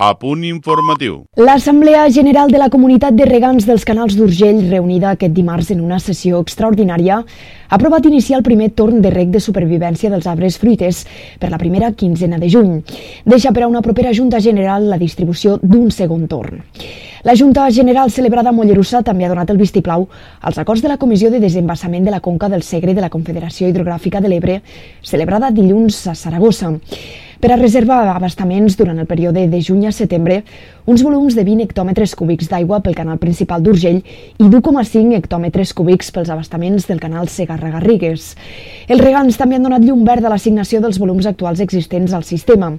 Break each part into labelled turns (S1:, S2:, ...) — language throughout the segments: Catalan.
S1: A punt informatiu.
S2: L'Assemblea General de la Comunitat de Regants dels Canals d'Urgell, reunida aquest dimarts en una sessió extraordinària, ha aprovat iniciar el primer torn de rec de supervivència dels arbres fruiters per la primera quinzena de juny. Deixa per a una propera Junta General la distribució d'un segon torn. La Junta General celebrada a Mollerussa també ha donat el vistiplau als acords de la Comissió de Desembassament de la Conca del Segre de la Confederació Hidrogràfica de l'Ebre, celebrada dilluns a Saragossa per a reservar abastaments durant el període de juny a setembre uns volums de 20 hectòmetres cúbics d'aigua pel canal principal d'Urgell i d'1,5 hectòmetres cúbics pels abastaments del canal Segarra-Garrigues. Els regants també han donat llum verd a l'assignació dels volums actuals existents al sistema.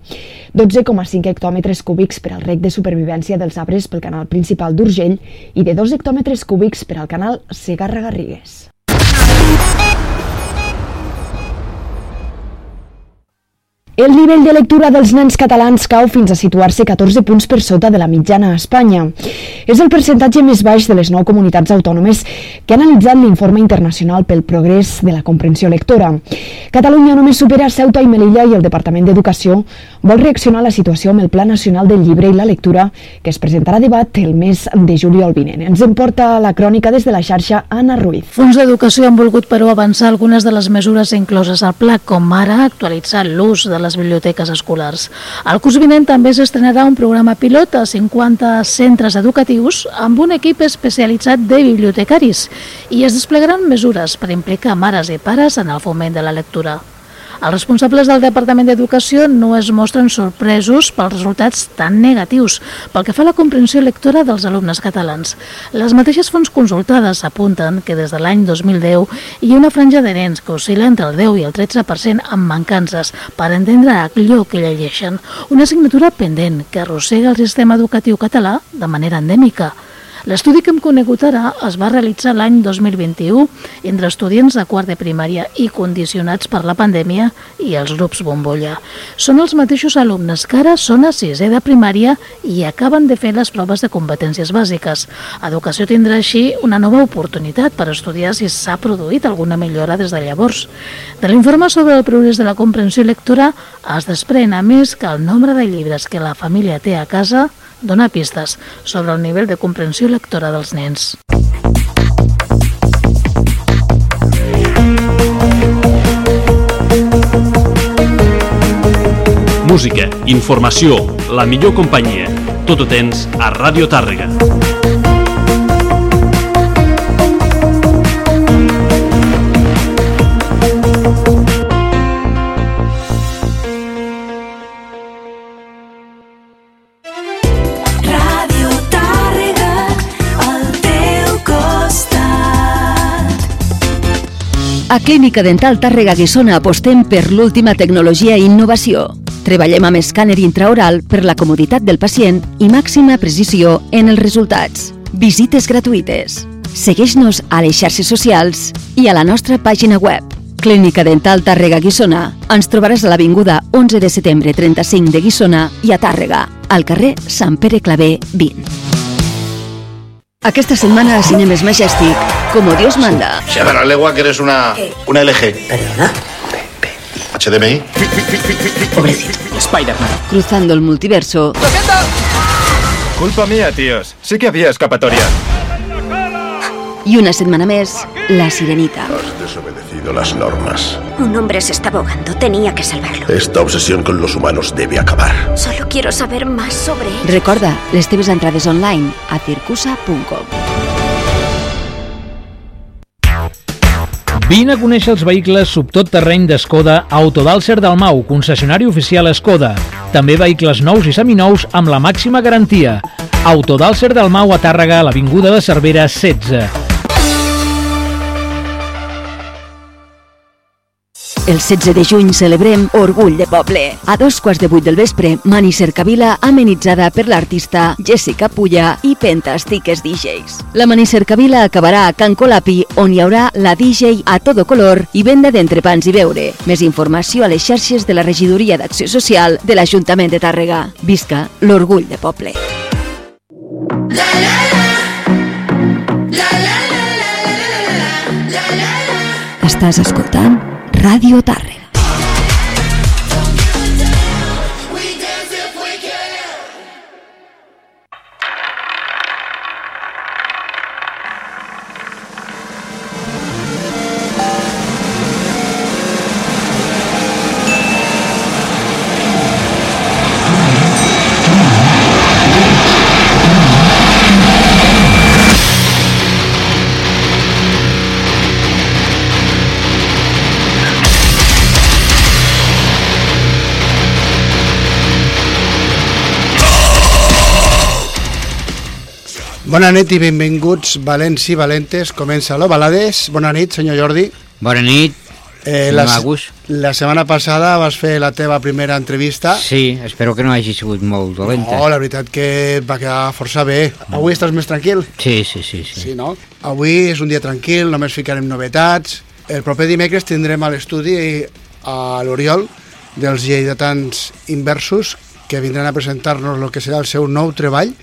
S2: 12,5 hectòmetres cúbics per al rec de supervivència dels arbres pel canal principal d'Urgell i de 2 hectòmetres cúbics per al canal Segarra-Garrigues. El nivell de lectura dels nens catalans cau fins a situar-se 14 punts per sota de la mitjana a Espanya. És el percentatge més baix de les nou comunitats autònomes que ha analitzat l'informe internacional pel progrés de la comprensió lectora. Catalunya només supera Ceuta i Melilla i el Departament d'Educació vol reaccionar a la situació amb el Pla Nacional del Llibre i la Lectura que es presentarà a debat el mes de juliol vinent. Ens en porta la crònica des de la xarxa Anna Ruiz.
S3: Fons d'Educació han volgut, però, avançar algunes de les mesures incloses al pla, com ara actualitzar l'ús de les les biblioteques escolars. El curs vinent també s'estrenarà un programa pilot a 50 centres educatius amb un equip especialitzat de bibliotecaris i es desplegaran mesures per implicar mares i pares en el foment de la lectura. Els responsables del Departament d'Educació no es mostren sorpresos pels resultats tan negatius pel que fa a la comprensió lectora dels alumnes catalans. Les mateixes fonts consultades apunten que des de l'any 2010 hi ha una franja de nens que oscil·la entre el 10 i el 13% amb mancances per entendre allò que llegeixen, una assignatura pendent que arrossega el sistema educatiu català de manera endèmica. L'estudi que hem conegut ara es va realitzar l'any 2021 entre estudiants de quart de primària i condicionats per la pandèmia i els grups bombolla. Són els mateixos alumnes que ara són a sisè de primària i acaben de fer les proves de competències bàsiques. Educació tindrà així una nova oportunitat per estudiar si s'ha produït alguna millora des de llavors. De l'informe sobre el progrés de la comprensió lectora es desprèn a més que el nombre de llibres que la família té a casa dona pistes sobre el nivell de comprensió lectora dels nens.
S4: Música, informació, la millor companyia. Tot ho tens a Ràdio Tàrrega.
S5: Clínica Dental Tàrrega Guissona apostem per l'última tecnologia i innovació. Treballem amb escàner intraoral per la comoditat del pacient i màxima precisió en els resultats. Visites gratuïtes. Segueix-nos a les xarxes socials i a la nostra pàgina web. Clínica Dental Tàrrega Guissona. Ens trobaràs a l'Avinguda 11 de setembre 35 de Guissona i a Tàrrega, al carrer Sant Pere Clavé 20. Aquesta setmana a Cinemes Majestic, como Dios manda.
S6: Si a ver, legua que eres una, una LG.
S7: ¿Perdona?
S6: HDMI.
S7: Spider-Man.
S5: Cruzando el multiverso
S8: Culpa mía, tíos. Sí que había escapatoria.
S5: y una setmana més, La Sirenita.
S6: Has desobedecido las normas.
S9: Un hombre se está ahogando. Tenía que salvarlo.
S6: Esta obsesión con los humanos debe acabar.
S9: Solo quiero saber más sobre él.
S5: Recorda les teves entrades online a circusa.com.
S10: Vine a conèixer els vehicles subtot terreny d'Escoda a Autodalser del Mau, concessionari oficial Escoda. També vehicles nous i seminous amb la màxima garantia. Autodalser del Mau a Tàrrega, a l'Avinguda de Cervera 16.
S5: El 16 de juny celebrem Orgull de Poble. A dos quarts de vuit del vespre, Mani Cercavila amenitzada per l'artista Jessica Pulla i Pentastiques DJs. La Mani Cercavila acabarà a Can Colapi, on hi haurà la DJ a todo color i venda d'entrepans i beure. Més informació a les xarxes de la Regidoria d'Acció Social de l'Ajuntament de Tàrrega. Visca l'Orgull de Poble. Estàs escoltant Ràdio Tàrrega.
S1: Bona nit i benvinguts, valents i valentes. Comença l'Ovalades. Bona nit, senyor Jordi.
S7: Bona nit,
S1: Eh, la, la setmana passada vas fer la teva primera entrevista.
S7: Sí, espero que no hagi sigut molt dolenta.
S1: Oh, la veritat que va quedar força bé. Avui estàs més tranquil?
S7: Sí, sí, sí. sí.
S1: Sí, no? Avui és un dia tranquil, només ficarem novetats. El proper dimecres tindrem a l'estudi a l'Oriol dels lleidatans inversos que vindran a presentar-nos el que serà el seu nou treball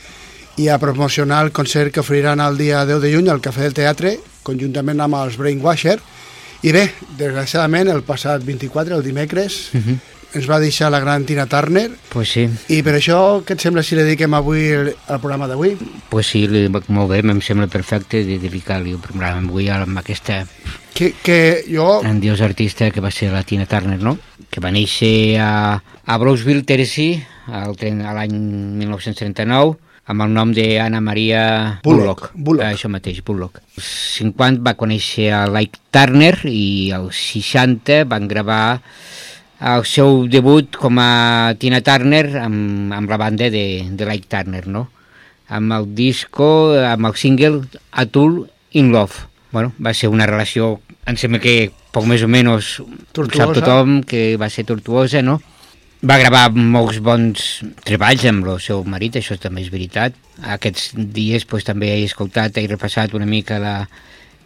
S1: i a promocionar el concert que oferiran el dia 10 de juny al Cafè del Teatre conjuntament amb els Brainwasher i bé, desgraciadament el passat 24, el dimecres
S7: Uh -huh.
S1: ens va deixar la gran Tina Turner
S7: Pues sí,
S1: i per això què et sembla si li dediquem avui el, el programa d'avui?
S7: pues sí, li- molt bé, em sembla perfecte de dedicar-li el programa avui amb aquesta
S1: Que, que jo...
S7: grandiós artista que va ser la Tina Turner, no? Que va néixer a, a Brownsville, Tennessee, l'any 1939, amb el nom d'Anna Maria
S1: Bullock,
S7: Bullock.
S1: Bullock.
S7: Això mateix, Bullock. Als 50 va conèixer a Ike Turner i als 60 van gravar el seu debut com a Tina Turner amb, amb la banda de, de Ike Turner, no? Amb el disco, amb el single Atul in Love. Bueno, va ser una relació, em sembla que poc més o menys
S1: Tortuosa.
S7: sap tothom que va ser tortuosa, no? Va gravar molts bons treballs amb el seu marit, això també és veritat. Aquests dies pues, també he escoltat i repassat una mica la,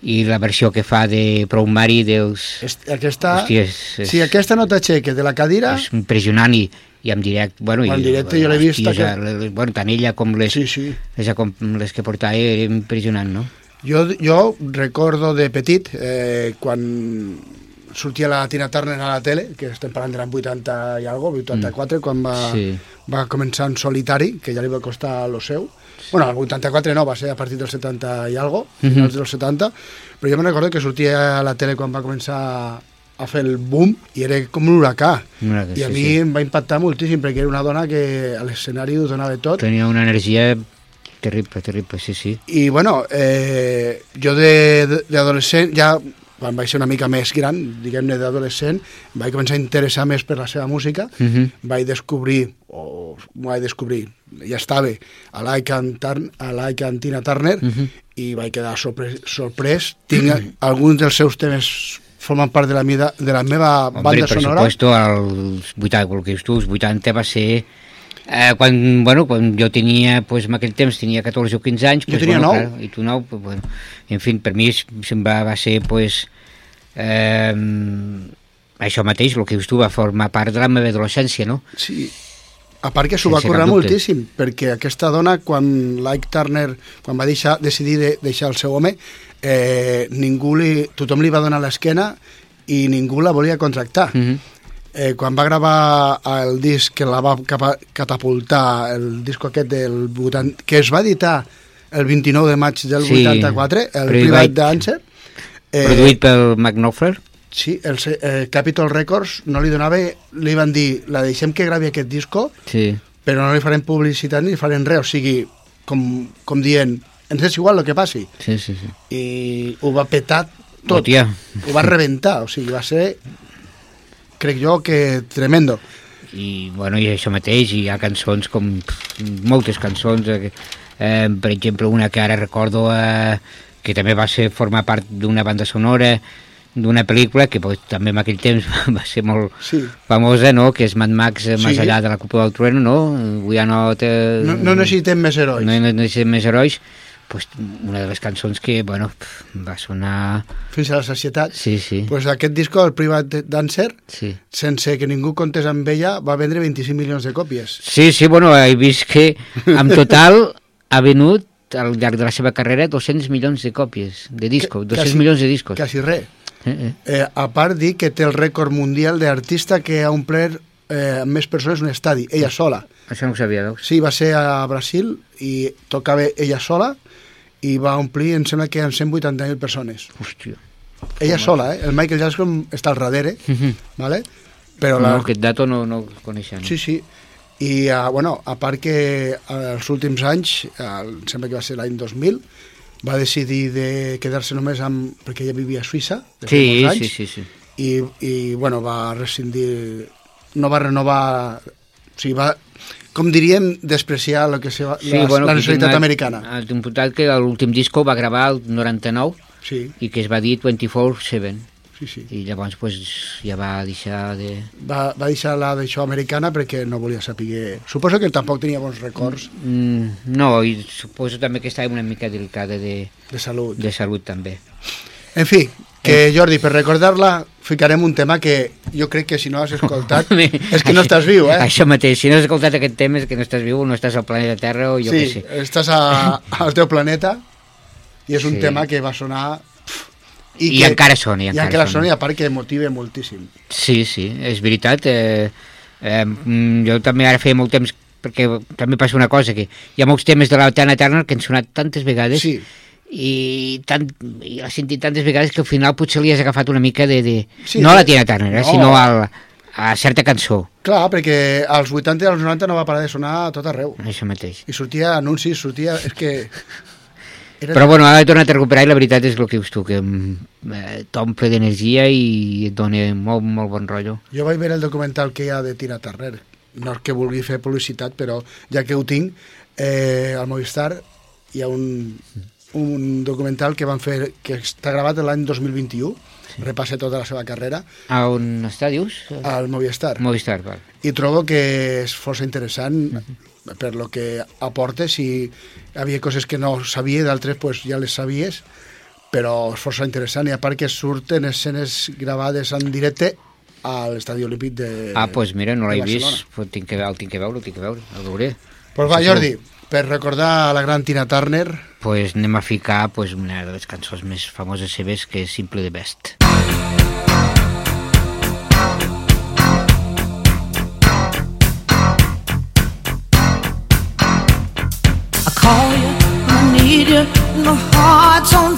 S7: i la versió que fa de Prou Mari dels...
S1: Est- Aquesta,
S7: Hòstia, és, és,
S1: si aquesta no t'aixeca de la cadira,
S7: és impressionant i, i en directe, bueno,
S1: En
S7: i,
S1: directe jo l'he vist,
S7: eh, les- bueno, tant ella com les,
S1: sí, sí.
S7: les, com les que portava era impressionant, no?
S1: Jo, jo recordo de petit, eh, quan sortia la Tina Turner a la tele, que estem parlant de l'any 80 i algo, 84, mm. quan va,
S7: Sí.
S1: va començar en solitari, que ja li va costar lo seu. Bueno, el 84 no, va ser a partir del 70 i algo,
S7: Mhm.
S1: finals dels 70, però jo me recordo que sortia a la tele quan va començar a fer el boom i era com un huracà.
S7: Que
S1: I a
S7: sí,
S1: mi
S7: sí.
S1: em va impactar moltíssim perquè era una dona que a l'escenari ho donava tot
S7: Tenia una energia terrible, terrible, sí, sí.
S1: i bueno, eh, jo d'adolescent, ja quan vaig ser una mica més gran, diguem-ne d'adolescent, vaig començar a interessar més per la seva música,
S7: Mhm.
S1: vaig descobrir, o m'ho vaig descobrir, ja estava, a Turn, a l'Ike and Tina Turner,
S7: Mhm.
S1: i vaig quedar sorpre sorprès. Tinc alguns dels seus temes formen part de la, mida, de la meva
S7: Hombre,
S1: banda
S7: per
S1: sonora.
S7: supuesto, als 80, el que dius tu, els 80 va ser... Eh, quan, bueno, quan jo tenia, pues, en aquell temps tenia 14 o 15 anys...
S1: Jo
S7: pues,
S1: tenia
S7: bueno,
S1: nou.
S7: Clar, I tu 9, pues, bueno, en fi, per mi és- se'm va, va ser, pues, eh, això mateix, el que dius tu, va formar part de la meva adolescència, no?
S1: Sí, a part que s'ho va currar moltíssim, perquè aquesta dona, quan l'Ike Turner, quan va deixar, decidir de deixar el seu home, eh, ningú li, tothom li va donar l'esquena i ningú la volia contractar.
S7: Mm -hmm.
S1: Eh, quan va gravar el disc que la va catapultar, el disc aquest del 80, que es va editar el 29 de maig del
S7: Sí,
S1: 84, el
S7: Private.
S1: Private Dancer,
S7: Eh... Produït pel Mac Knopfler.
S1: Sí, el eh, Capitol Records no li donava, li van dir, la deixem que gravi aquest disco,
S7: Sí.
S1: però no li farem publicitat ni li farem res, o sigui, com, com dient, ens és igual el que passi.
S7: Sí, sí, sí.
S1: I ho va petar tot,
S7: Hòstia.
S1: ho va rebentar, o sigui, va ser, crec jo que tremendo.
S7: i, bueno, i això mateix, hi ha cançons com moltes cançons eh, eh, per exemple una que ara recordo eh, que també va ser formar part d'una banda sonora d'una pel·lícula que pues, també en aquell temps va ser molt
S1: Sí.
S7: famosa, no? que és Mad Max eh,
S1: Sí.
S7: Més allà de la Cúpula del Trueno, no? Are not... Eh,
S1: No, no necessitem més herois.
S7: No, no necessitem més herois. Pues, una de les cançons que, bueno, va sonar...
S1: Fins a la societat.
S7: Sí, sí.
S1: Pues aquest disco, el Private Dancer,
S7: Sí.
S1: sense que ningú contés amb ella, va vendre 25 milions de còpies.
S7: Sí, sí, bueno, he vist que en total ha venut al llarg de la seva carrera 200 milions de còpies de discos, 200
S1: Quasi-
S7: milions de discos.
S1: Quasi res.
S7: Eh, eh.
S1: Eh, a part dir que té el rècord mundial d'artista que ha omplert eh, amb més persones un estadi, ella sola.
S7: Això no ho sabia, veus?
S1: Sí, va ser a Brasil i tocava ella sola i va omplir, em sembla que en 180.000 persones.
S7: Hòstia.
S1: Ella sola, eh? El Michael Jackson està al darrere,
S7: Mhm.
S1: ¿vale? Però
S7: No,
S1: la...
S7: aquest dato no, no. No?
S1: Sí, sí. I, uh, bueno, a part que els últims anys, uh, em sembla que va ser l'any 2000, va decidir de quedar-se només amb... perquè ella vivia a Suïssa, de
S7: Sí,
S1: molts
S7: sí,
S1: anys,
S7: sí, sí.
S1: i, i bueno, va rescindir... no va renovar sigui, va, com diríem, despreciar lo que se va,
S7: Sí,
S1: la,
S7: bueno,
S1: la nacionalitat americana.
S7: El diputat que l'últim disco va gravar el 99
S1: Sí.
S7: i que es va dir 24-7.
S1: Sí, sí.
S7: I llavors pues, ja va deixar de...
S1: Va, va deixar la d'això americana perquè no volia saber... Suposo que tampoc tenia bons records
S7: Mm, no, i suposo també que estava una mica delicada de,
S1: de salut.
S7: de salut també.
S1: En fi, que Jordi, per recordar-la, ficarem un tema que jo crec que si no has escoltat és que no estàs viu, eh?
S7: Això mateix, si no has escoltat aquest tema és que no estàs viu, no estàs al planeta Terra o jo
S1: sí,
S7: què sé.
S1: estàs a, al teu planeta i és un
S7: Sí.
S1: tema que va sonar...
S7: I encara sona, i
S1: I
S7: encara
S1: encara
S7: sona.
S1: i a part que motiva moltíssim.
S7: Sí, sí, és veritat. Eh, eh, mm, jo també ara feia molt temps, perquè també passa una cosa, que hi ha molts temes de la Tana Turner que han sonat tantes vegades
S1: Sí.
S7: I, tant, i l'has sentit tantes vegades que al final potser li has agafat una mica de... de
S1: Sí,
S7: no a la Tina Turner, eh,
S1: no.
S7: sinó al, a certa cançó,
S1: Clar, perquè als 80 i als 90 no va parar de sonar a tot arreu.
S7: això mateix.
S1: I sortia anuncis, sortia... És que... Era
S7: Però bueno, ara he tornat a recuperar i la veritat és el que dius tu, que mm, eh, t'omple d'energia i et dona molt, molt bon rotllo.
S1: Jo vaig veure el documental que hi ha de Tina Turner. No és que vulgui fer publicitat, però ja que ho tinc, eh, al Movistar hi ha un, un documental que van fer, que està gravat l'any 2021, sí. repassa tota la seva carrera,
S7: A on està, dius?
S1: al Movistar.
S7: Movistar, val.
S1: I trobo que és força interessant per lo que aporta, si havia coses que no sabia, d'altres pues, ja les sabies, però és força interessant i a part que surten escenes gravades en directe a l'estadi olímpic de
S7: Ah, doncs pues mira, no l'he vist, però tinc que, el tinc que veure, el tinc que veure, el veuré.
S1: Pues va,
S7: Sí,
S1: Jordi, per recordar la gran Tina Turner,
S7: pues anem a ficar pues, una de les cançons més famoses seves, que és Simple the Best.
S11: I call you, I need you, my heart's on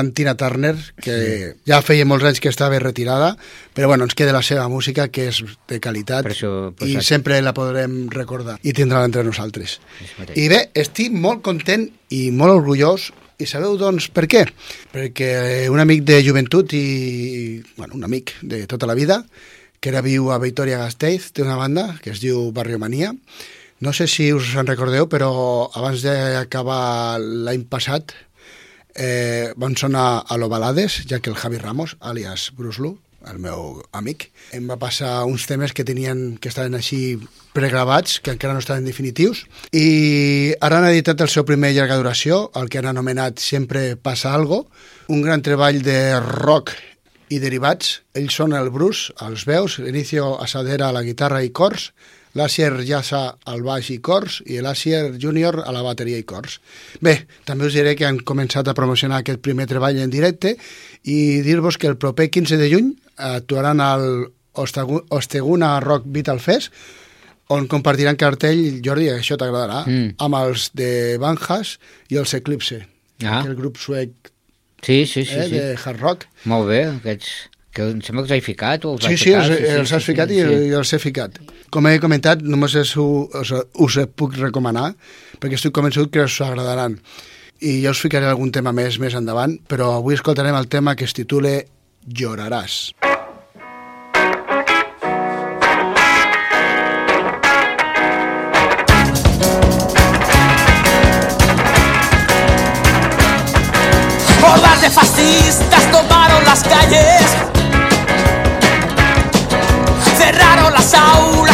S1: gran Tina Turner, que sí. ja feia molts anys que estava retirada, però bueno, ens queda la seva música, que és de qualitat,
S7: Per això,
S1: i
S7: pues,
S1: sempre la podrem recordar, i tindrà entre nosaltres. I bé, estic molt content i molt orgullós i sabeu, doncs, per què? Perquè un amic de joventut i... Bueno, un amic de tota la vida, que ara viu a Vitoria-Gasteiz, té una banda que es diu Barrio Mania. No sé si us en recordeu, però abans d'acabar l'any passat eh, van sonar a l'Ovalades, ja que el Javi Ramos, alias Bruce Lu, el meu amic, em va passar uns temes que tenien que estaven així pregravats, que encara no estaven definitius, i ara han editat el seu primer llarga duració, el que han anomenat Sempre passa algo, un gran treball de rock i derivats. Ells són el Bruce, als veus, l'Inicio Asadera a la guitarra i cors, l'Asier Yassa al baix i cors i l'Asier Junior a la bateria i cors. Bé, també us diré que han començat a promocionar aquest primer treball en directe i dir-vos que el proper 15 de juny actuaran al Osteguna Rock Vital Fest on compartiran cartell, Jordi, això t'agradarà,
S7: Mm.
S1: amb els de Banjas i els Eclipse,
S7: Ah.
S1: el grup suec
S7: Sí, sí, sí.
S1: eh,
S7: sí.
S1: de hard rock.
S7: Molt bé, aquests... Que em sembla que els he ficat o els
S1: Sí, sí,
S7: ficat.
S1: els, els has ficat i, i els he ficat. Com he comentat, només us, us, us puc recomanar, perquè estic convençut que us agradaran. I ja us ficaré algun tema més més endavant, però avui escoltarem el tema que es titula Lloraràs.
S12: De fascistas tomaron las calles, las aulas,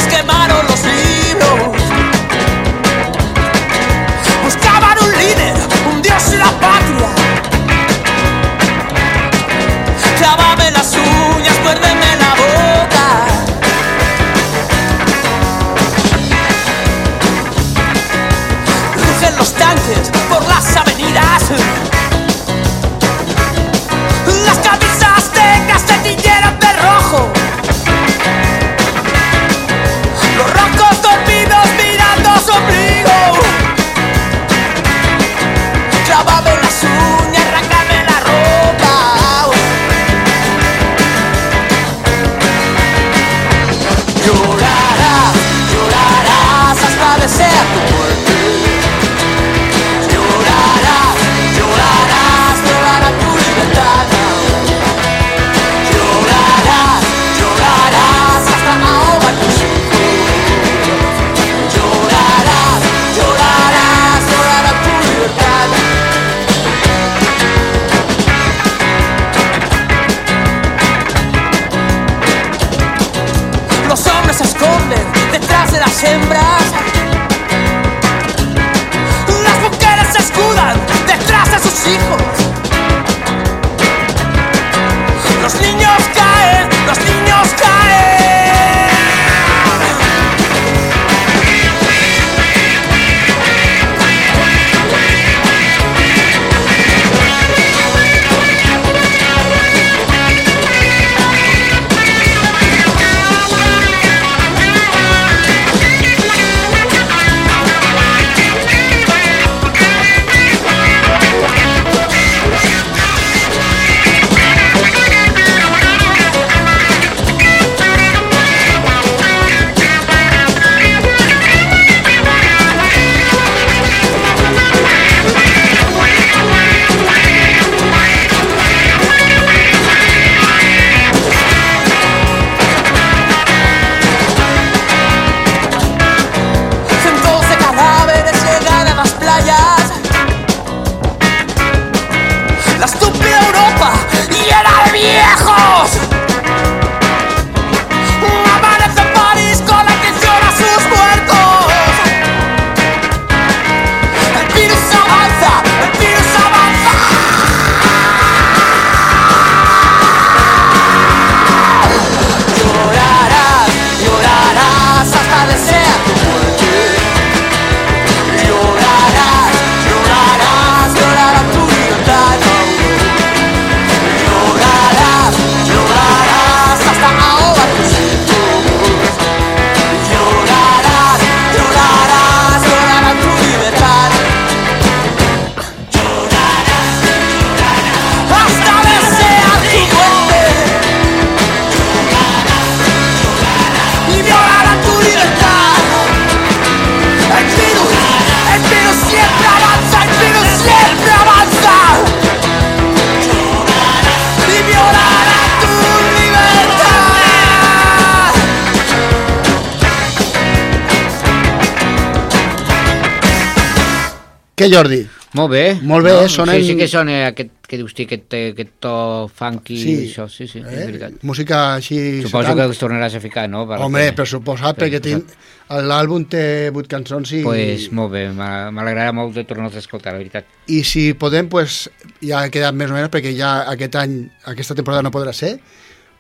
S1: Què, Jordi?
S7: Molt bé.
S1: Molt bé,
S7: no?
S1: eh? Sonen-
S7: Sí, sí que sona aquest, que dius aquest, aquest to funky,
S1: Sí.
S7: això, sí, sí,
S1: Eh?
S7: és veritat.
S1: Música així...
S7: Suposo
S1: setanta.
S7: que els tornaràs a ficar, no? La
S1: Home, per suposat, perquè tinc... l'àlbum té vuit cançons i...
S7: Pues molt bé, m'alegrarà molt de tornar-los a escoltar, la veritat.
S1: I si podem, pues, ja ha quedat més o menys, perquè ja aquest any, aquesta temporada no podrà ser,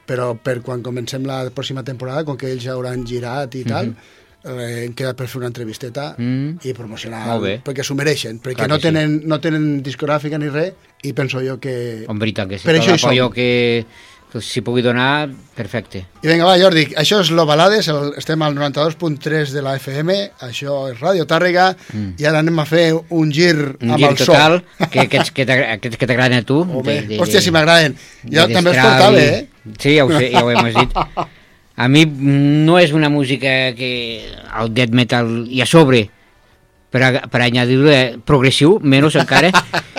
S1: però per quan comencem la pròxima temporada, com que ells ja hauran girat i tal, eh, hem quedat per fer una entrevisteta
S7: Mm.
S1: i promocionar, perquè s'ho mereixen, perquè
S7: Clar
S1: no
S7: que sí.
S1: tenen, no tenen discogràfica ni res, i penso jo que...
S7: En veritat que sí,
S1: Per això hi som.
S7: l'apoyo que, que s'hi pugui donar, perfecte.
S1: I vinga, va, Jordi, això és Lo Balades, el, estem al 92.3 de la FM, això és Ràdio Tàrrega,
S7: Mm.
S1: i ara anem a fer un gir
S7: Un
S1: amb
S7: gir
S1: el
S7: total,
S1: so.
S7: que aquests que t'agra- aquests que t'agraden a tu.
S1: Home, hòstia, si m'agraden. Jo
S7: de
S1: també els portava,
S7: i-
S1: eh?
S7: Sí, ja ho sé, ja ho hem dit. A mi no és una música que el death metal i a sobre per, a, per añadir progressiu, menys encara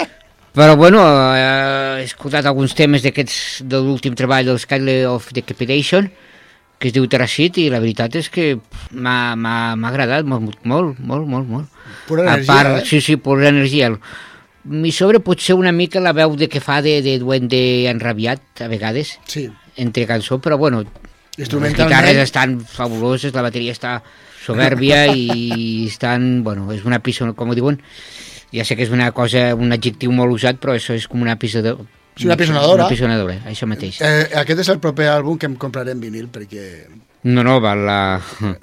S7: però bueno, eh, he escoltat alguns temes d'aquests de l'últim treball del Skyler of Decapitation que es diu Terracit i la veritat és que m'ha agradat molt, molt, molt, molt, molt.
S1: Pura
S7: a
S1: energia,
S7: part,
S1: eh?
S7: Sí, sí, pura energia. I sobre potser una mica la veu de que fa de, de duende enrabiat, a vegades,
S1: sí.
S7: entre cançó, però bueno, les guitarres estan fabuloses, la bateria està soberbia i estan, bueno, és una pista, com ho diuen, ja sé que és una cosa, un adjectiu molt usat, però això és com una pisonadora.
S1: És una pisonadora.
S7: Una pisonadora, això mateix.
S1: Eh, aquest és el proper àlbum que em compraré en vinil, perquè
S7: No, no, val la...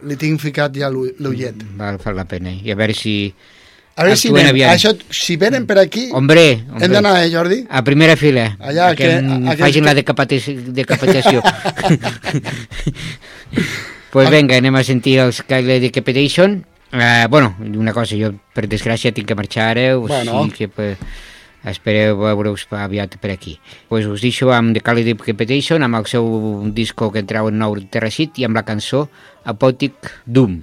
S1: li tinc ficat ja l'u- l'ullet.
S7: Val, val la pena. I a veure si...
S1: A veure si, anem,
S7: aviat.
S1: això, si venen per aquí,
S7: Hombre, hombre.
S1: hem d'anar, eh, Jordi?
S7: A primera fila.
S1: Allà,
S7: a que,
S1: que-
S7: em
S1: aquells
S7: facin
S1: que-
S7: la decapitació. pues venga, anem a sentir el Skyler Decapitation. Uh, bueno, una cosa, jo per desgràcia tinc que marxar ara, o
S1: Bueno.
S7: sigui que pues, espereu veure-us aviat per aquí. Pues us deixo amb The Cali Decapitation, amb el seu disco que entrau en nou Terracit i amb la cançó Apotic Doom.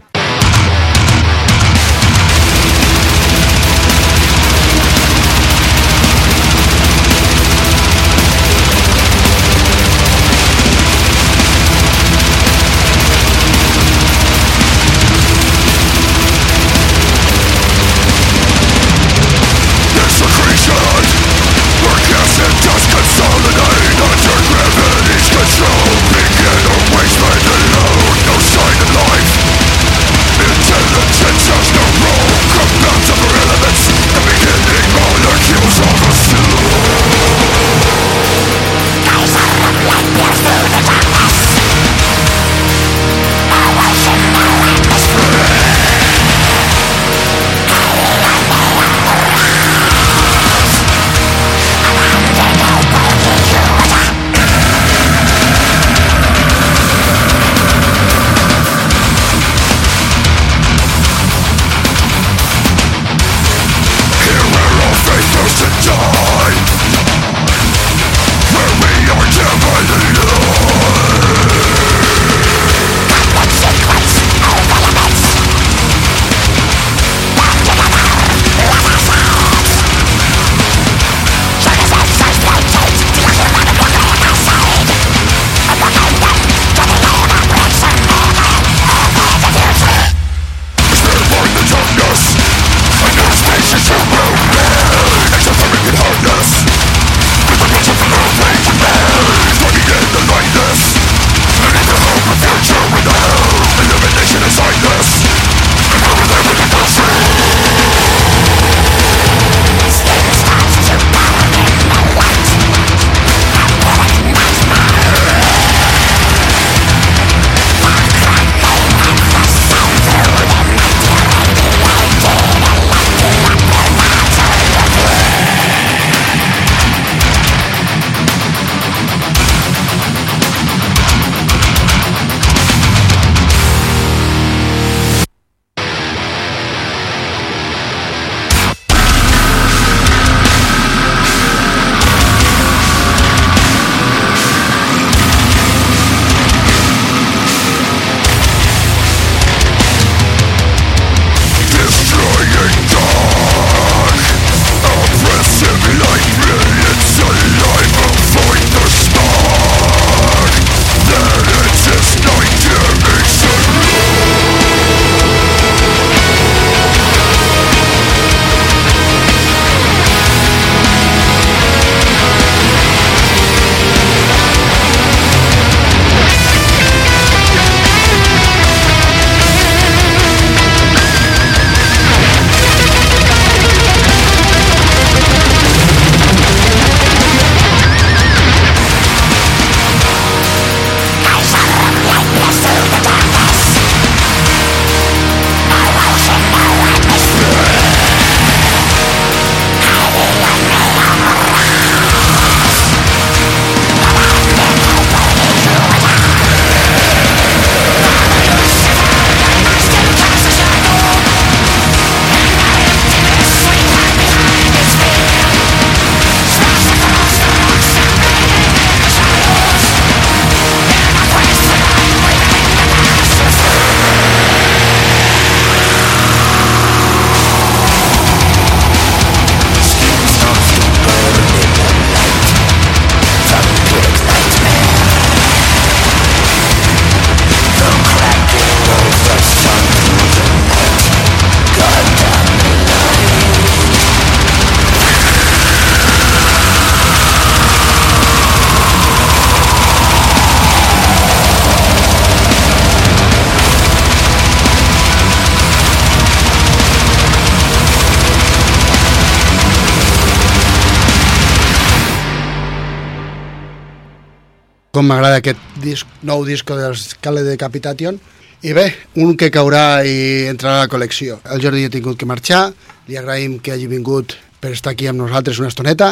S1: Com m'agrada aquest disc, nou disco dels Cale Decapitation. I bé, un que caurà i entrarà a la col·lecció. El Jordi ha tingut que marxar, li agraïm que hagi vingut per estar aquí amb nosaltres una estoneta.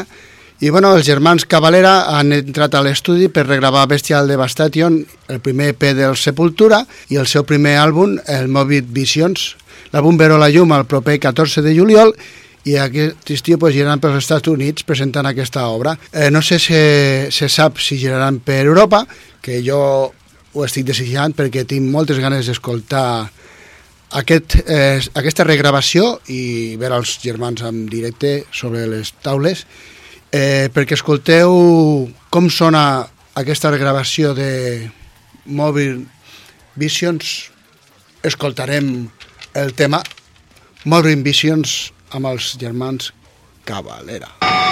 S1: I bueno, els germans Cavalera han entrat a l'estudi per regravar Bestial Devastation, el primer EP del Sepultura i el seu primer àlbum, el Morbid Visions. L'àlbum veró la llum el proper 14 de juliol i aquest estiu pues, giraran pels Estats Units presentant aquesta obra. Eh, no sé si se sap si giraran per Europa, que jo ho estic desitjant perquè tinc moltes ganes d'escoltar aquest, eh, aquesta regravació i veure els germans en directe sobre les taules eh, perquè escolteu com sona aquesta regravació de Mobile Visions escoltarem el tema Mobile Visions amb els germans Cavalera.
S13: Roman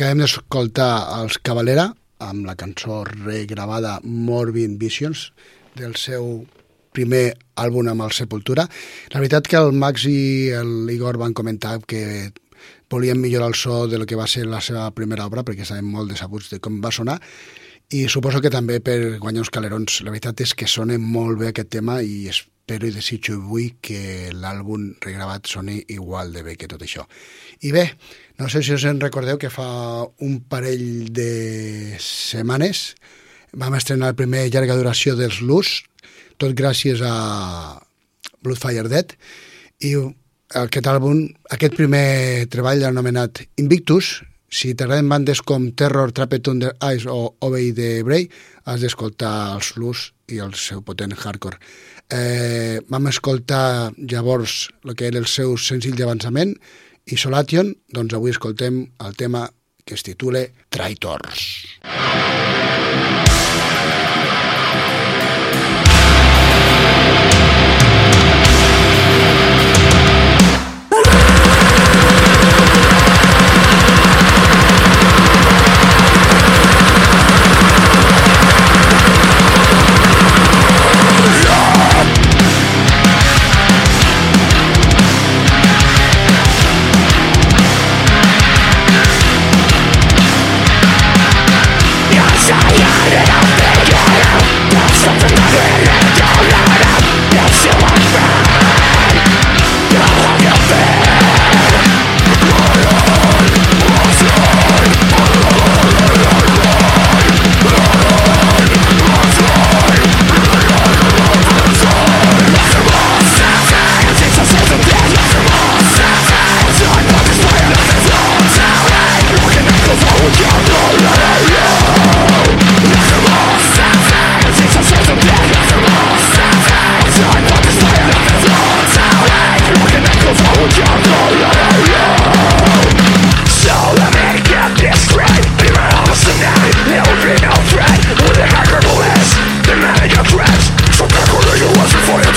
S1: Acabem d'escoltar els Cavalera amb la cançó regravada Morbid Visions del seu primer àlbum amb el Sepultura. La veritat que el Max i l'Igor van comentar que volien millorar el so de lo que va ser la seva primera obra perquè estaven molt decebuts de com va sonar i suposo que també per guanyar uns calerons. La veritat és que sona molt bé aquest tema i es, espero i desitjo i vull que l'àlbum regravat soni igual de bé que tot això. I bé, no sé si us en recordeu que fa un parell de setmanes vam estrenar el primer llarga duració dels Luz, tot gràcies a Bloodfire Dead, i aquest àlbum, aquest primer treball anomenat Invictus, si t'agraden bandes com Terror, Trapped Under Ice o Obey the Bray, has d'escoltar els Luz i el seu potent hardcore. Eh, vam escoltar llavors el que era el seu senzill d'avançament i Solation, doncs avui escoltem el tema que es titula Traitors.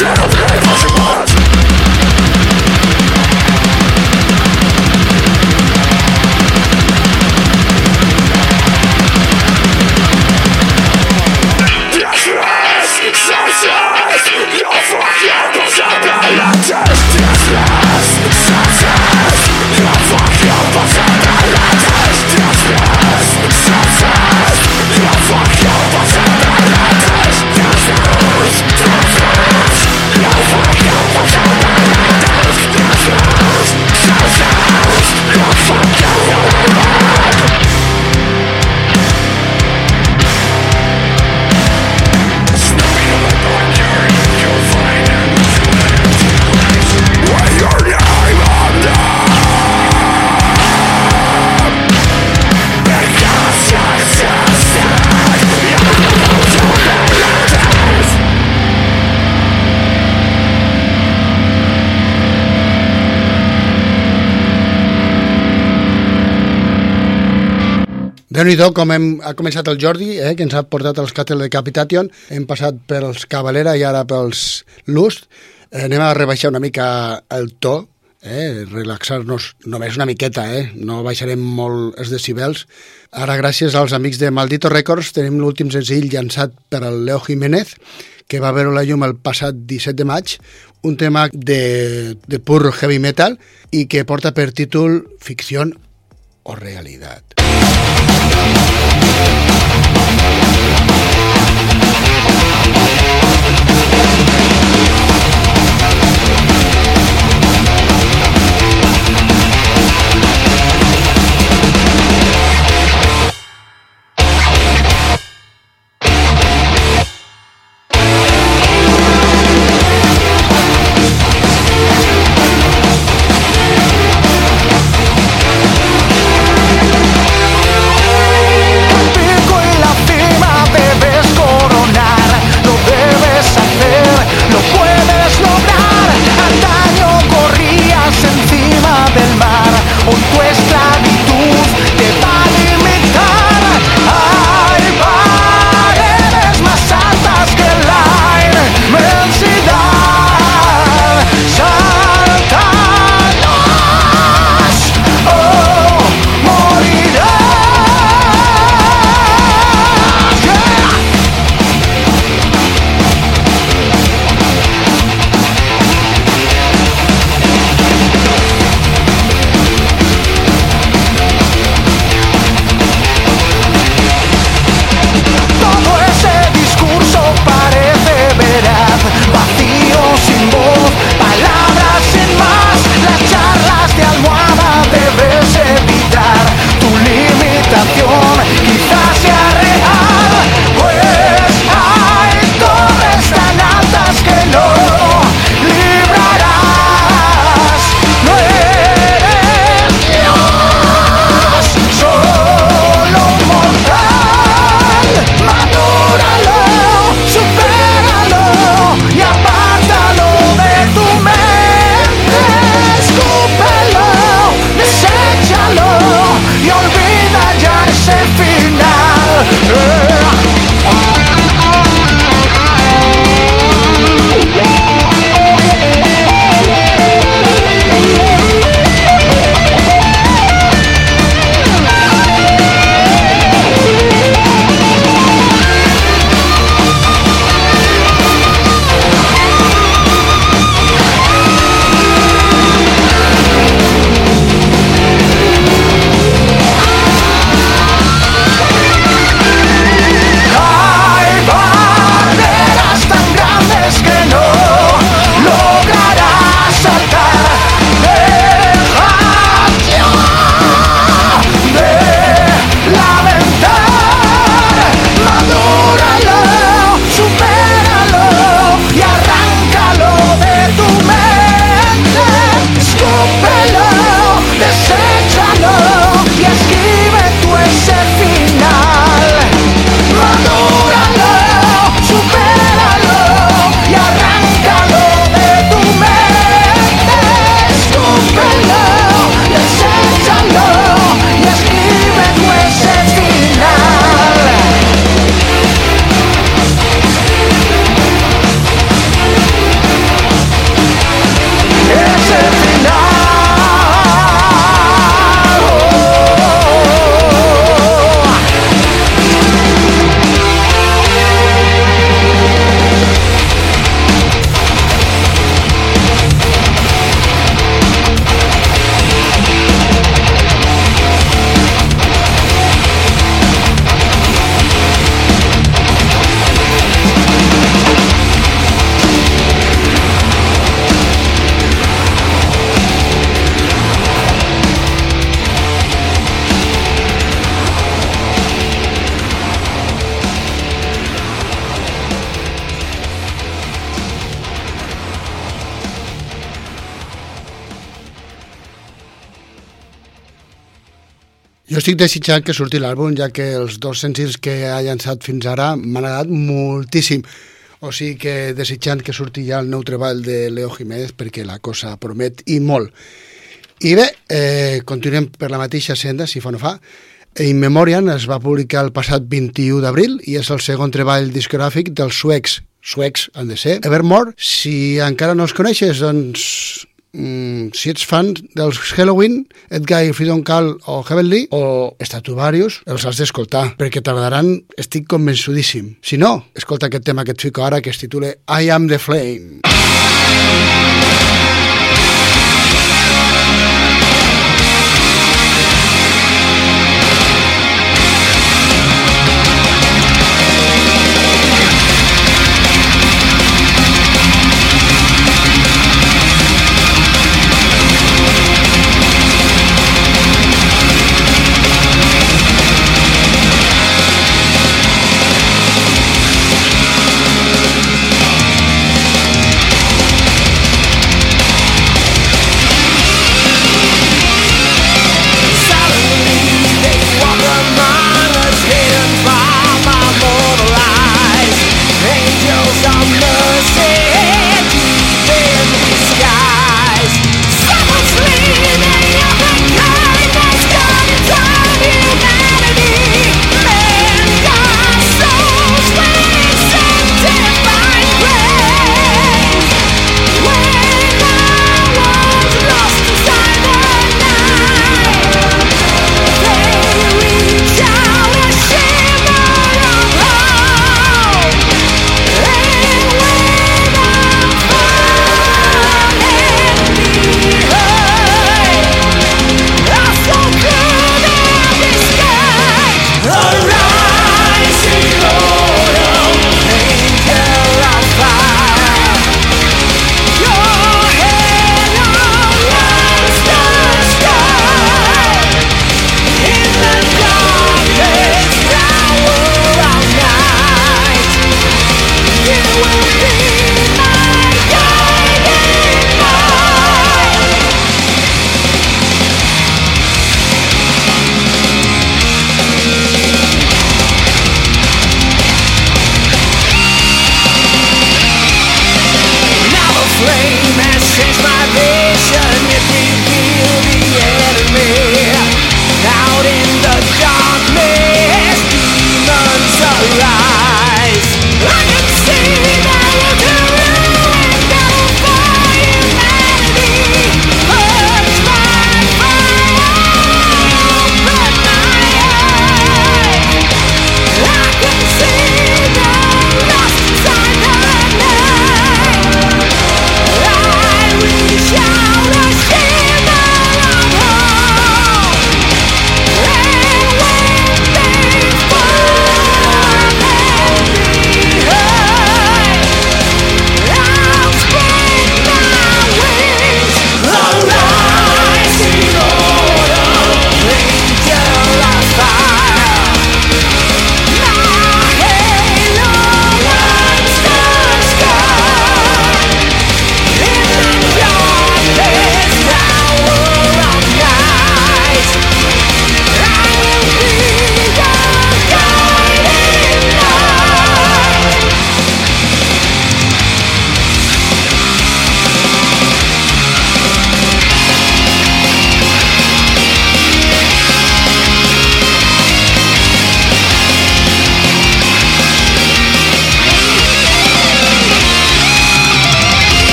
S1: Shadow déu nhi com hem, ha començat el Jordi, eh, que ens ha portat els Cattle Decapitation, hem passat pels Cavalera i ara pels Lust. Eh, anem a rebaixar una mica el to, eh, relaxar-nos només una miqueta, eh, no baixarem molt els decibels. Ara, gràcies als amics de Maldito Records, tenim l'últim senzill llançat per el Leo Jiménez, que va veure la llum el passat 17 de maig, un tema de, de pur heavy metal i que porta per títol Ficció o Realitat. Estic desitjant que surti l'àlbum, ja que els dos senzills que ha llançat fins ara m'han agradat moltíssim. O sigui que desitjant que surti ja el nou treball de Leo Jiménez perquè la cosa promet i molt. I bé, eh, continuem per la mateixa senda, si fa no fa. In Memoriam es va publicar el passat 21 d'abril i és el segon treball discogràfic dels suecs. Suecs han de ser. Evermore, si encara no els coneixes, doncs mm, si ets fan dels Halloween, Edguy, Freedom Call o Heavenly o Statuarius, els has d'escoltar, perquè tardaran, estic convençudíssim. Si no, escolta aquest tema que et fico ara, que es titula I Am the Flame.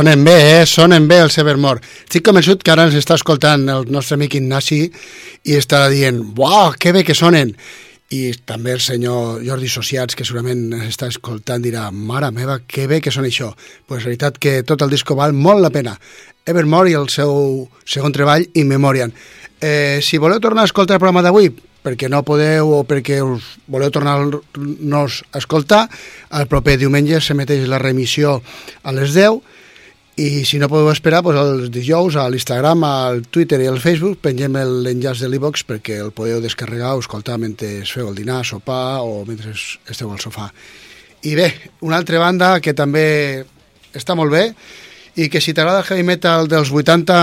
S1: Sonen bé, eh? Sonen bé els Evermore. Estic convençut que ara ens està escoltant el nostre amic Ignasi i estarà dient, uau, que bé que sonen. I també el senyor Jordi Sociats, que segurament ens està escoltant, dirà, mare meva, que bé que són això. Pues la veritat que tot el disco val molt la pena. Evermore i el seu segon treball, In Memoriam. Eh, si voleu tornar a escoltar el programa d'avui, perquè no podeu o perquè us voleu tornar-nos a escoltar, el proper diumenge s'emeteix la remissió a les 10 i si no podeu esperar, doncs els dijous a l'Instagram, al Twitter i al Facebook pengem l'enllaç de l'e-box perquè el podeu descarregar o escoltar mentre feu el dinar, sopar o mentre esteu al sofà. I bé, una altra banda que també està molt bé i que si t'agrada el heavy metal dels 80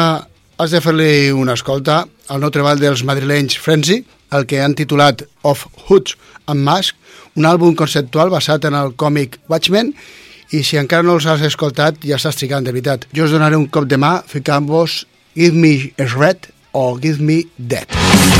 S1: has de fer-li una escolta al nou treball dels madrilenys Frenzy, el que han titulat Of Hoods and Mask, un àlbum conceptual basat en el còmic Watchmen i si encara no els has escoltat ja estàs trigant, de veritat. Jo us donaré un cop de mà ficant-vos Give Me Red o Give Me Dead.
S11: More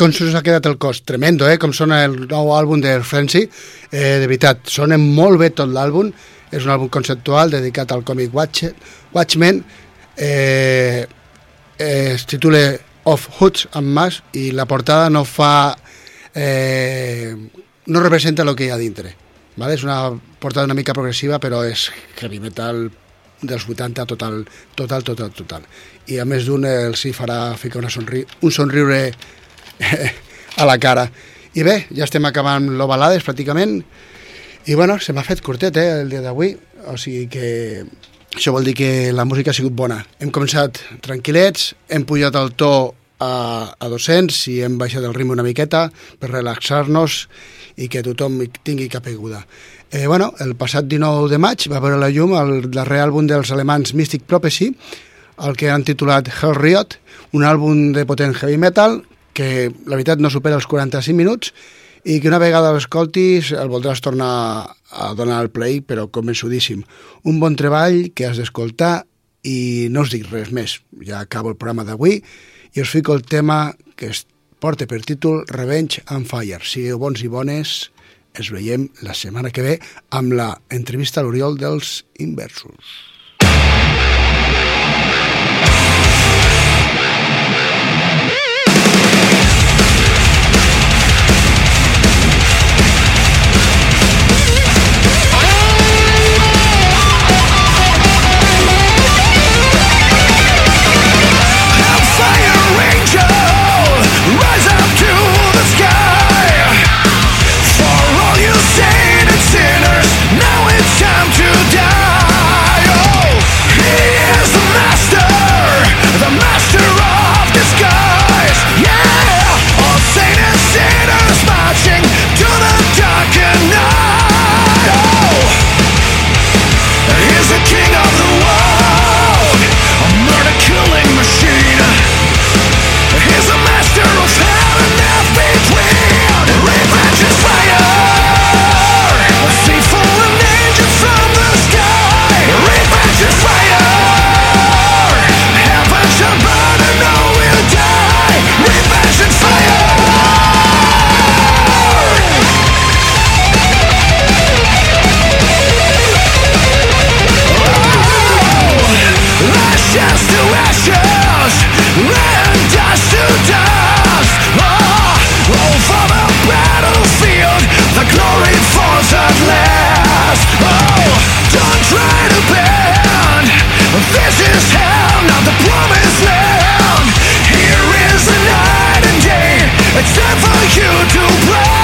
S1: com us ha quedat el cos? Tremendo, eh? Com sona el nou àlbum de Frenzy. Eh, de veritat, sona molt bé tot l'àlbum. És un àlbum conceptual dedicat al còmic Watch Watchmen. Eh, eh, es titula Of Hoods and Mass i la portada no fa... Eh, no representa el que hi ha dintre. Vale? És una portada una mica progressiva, però és heavy metal dels 80 total, total, total, total. I a més d'un els hi farà ficar una somri un somriure a la cara. I bé, ja estem acabant l'ovalades pràcticament i bueno, se m'ha fet curtet eh, el dia d'avui, o sigui que això vol dir que la música ha sigut bona. Hem començat tranquil·lets, hem pujat el to a, a 200 i hem baixat el ritme una miqueta per relaxar-nos i que tothom tingui capeguda. Eh, bueno, el passat 19 de maig va veure la llum el darrer àlbum dels alemans Mystic Prophecy, el que han titulat Hell Riot, un àlbum de potent heavy metal que la veritat no supera els 45 minuts i que una vegada l'escoltis el voldràs tornar a donar el play, però convençudíssim. Un bon treball que has d'escoltar i no us dic res més. Ja acabo el programa d'avui i us fico el tema que es porta per títol Revenge and Fire. Sigueu bons i bones, ens veiem la setmana que ve amb la entrevista a l'Oriol dels Inversos.
S13: Oh, don't try to bend. This is hell, not the promised land. Here is the night and day. It's time for you to play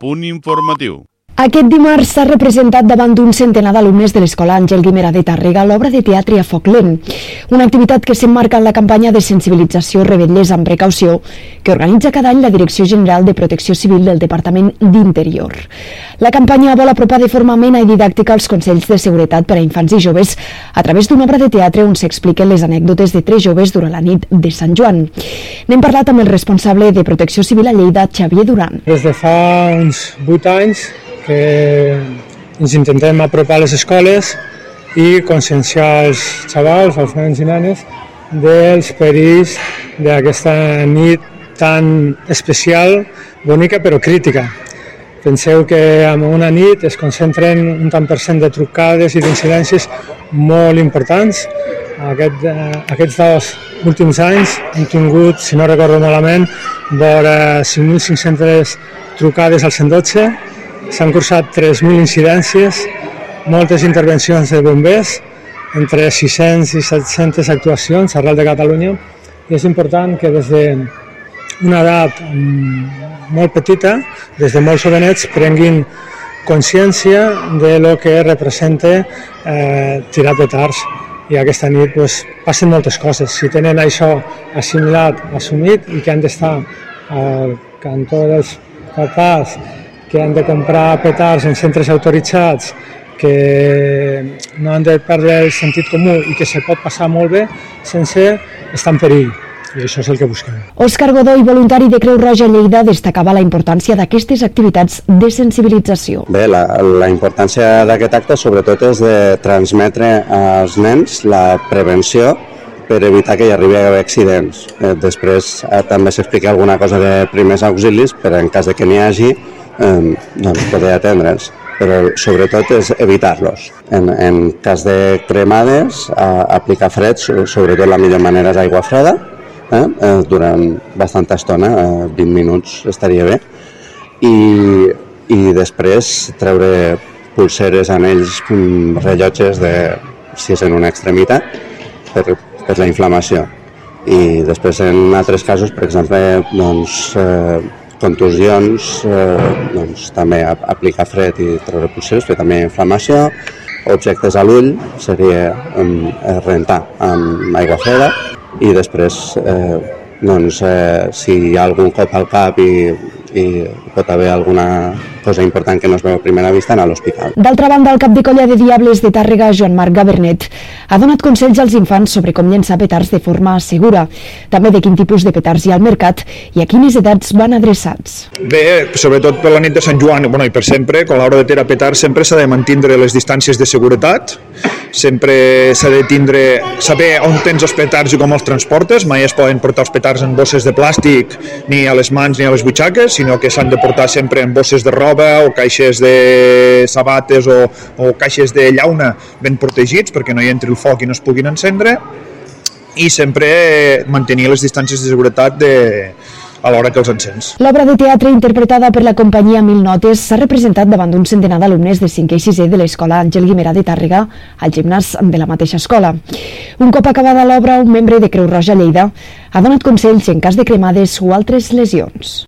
S14: A punt informatiu.
S2: Aquest dimarts s'ha representat davant d'un centenar d'alumnes de l'Escola Àngel Guimera de Tàrrega l'obra de teatre a foc lent, una activitat que s'emmarca en la campanya de sensibilització Rebetles amb precaució que organitza cada any la Direcció General de Protecció Civil del Departament d'Interior. La campanya vol apropar de forma amena i didàctica els consells de seguretat per a infants i joves a través d'una obra de teatre on s'expliquen les anècdotes de tres joves durant la nit de Sant Joan. N'hem parlat amb el responsable de Protecció Civil a Lleida, Xavier Duran.
S15: Des de fa uns 8 anys que ens intentem apropar a les escoles i conscienciar els xavals, els nens i nenes, dels perills d'aquesta nit tan especial, bonica però crítica. Penseu que en una nit es concentren un tant per cent de trucades i d'incidències molt importants. Aquest, eh, aquests dos últims anys hem tingut, si no recordo malament, vora 5.500 trucades al 112, s'han cursat 3.000 incidències, moltes intervencions de bombers, entre 600 i 700 actuacions arrel de Catalunya, i és important que des de una edat mm, molt petita, des de molt jovenets, prenguin consciència de lo que representa eh, tirar petards i aquesta nit pues, passen moltes coses. Si tenen això assimilat, assumit i que han d'estar al cantó dels papàs, que han de comprar petards en centres autoritzats, que no han de perdre el sentit comú i que se pot passar molt bé sense estar en perill. I això és el que busquem.
S2: Òscar Godoy, voluntari de Creu Roja Lleida, destacava la importància d'aquestes activitats de sensibilització.
S16: Bé, la, la importància d'aquest acte sobretot és de transmetre als nens la prevenció per evitar que hi arribi a haver accidents. Eh, després eh, també s'explica alguna cosa de primers auxilis per en cas de que n'hi hagi eh, doncs poder atendre'ls però sobretot és evitar-los. En, en cas de cremades, eh, aplicar fred, so- sobretot la millor manera és aigua freda, eh, eh, durant bastanta estona, eh, 20 minuts estaria bé, i, i després treure pulseres, anells, mm, rellotges de, si és en una extremitat, per, per la inflamació. I després en altres casos, per exemple, doncs, eh, contusions, eh, doncs, també ap- aplicar fred i treure pulseres, però també inflamació, objectes a l'ull seria um, rentar amb aigua freda i després eh, doncs, eh, si hi ha algun cop al cap i, i pot haver alguna cosa important que no es veu a primera vista, anar a l'hospital.
S2: D'altra banda, el cap de colla de Diables de Tàrrega, Joan Marc Gabernet, ha donat consells als infants sobre com llençar petards de forma segura, també de quin tipus de petards hi ha al mercat i a quines edats van adreçats.
S17: Bé, sobretot per la nit de Sant Joan, bueno, i per sempre, quan a l'hora de tirar petards, sempre s'ha de mantindre les distàncies de seguretat, sempre s'ha de tindre, saber on tens els petards i com els transportes, mai es poden portar els petards en bosses de plàstic ni a les mans ni a les butxaques, sinó que s'han de portar sempre en bosses de roba o caixes de sabates o, o caixes de llauna ben protegits perquè no hi entri el foc i no es puguin encendre i sempre mantenir les distàncies de seguretat de, a l'hora que els encens.
S2: L'obra de teatre interpretada per la companyia Mil Notes s'ha representat davant d'un centenar d'alumnes de 5è i 6è de l'Escola Àngel Guimerà de Tàrrega al gimnàs de la mateixa escola. Un cop acabada l'obra, un membre de Creu Roja Lleida ha donat consells en cas de cremades o altres lesions.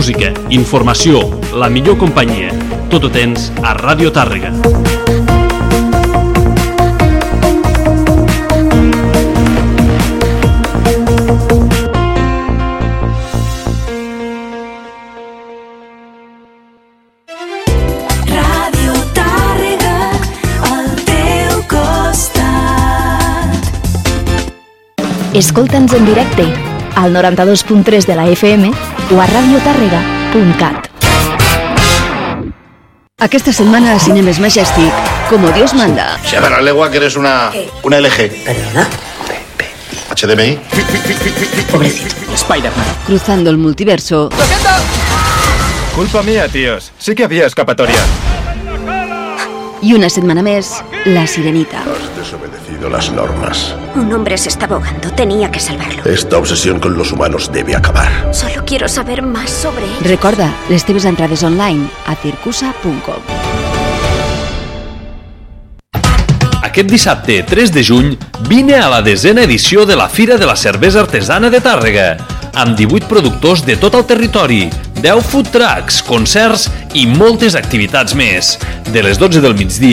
S4: Música, informació, la millor companyia. Tot ho tens a Ràdio Tàrrega.
S18: Ràdio Tàrrega, al teu costat.
S5: Escolta'ns en directe al 92.3 de la FM o a radiotàrrega.cat. Aquesta setmana a Cinemes Majestic, como Dios manda.
S6: Se la legua que eres una, una LG.
S19: ¿Perdona?
S6: HDMI.
S7: Spider-Man.
S5: Cruzando el multiverso.
S8: Culpa mía, tíos. Sí que había escapatoria.
S5: Y una semana más, La Sirenita.
S6: Has desobedecido las normas.
S9: Un hombre se está ahogando. Tenía que salvarlo.
S6: Esta obsesión con los humanos debe acabar.
S9: Solo quiero saber más sobre él.
S5: Recorda, les teves entrades online a circusa.com.
S4: Aquest dissabte 3 de juny vine a la desena edició de la Fira de la Cervesa Artesana de Tàrrega amb 18 productors de tot el territori, 10 food trucks, concerts i moltes activitats més. De les 12 del migdia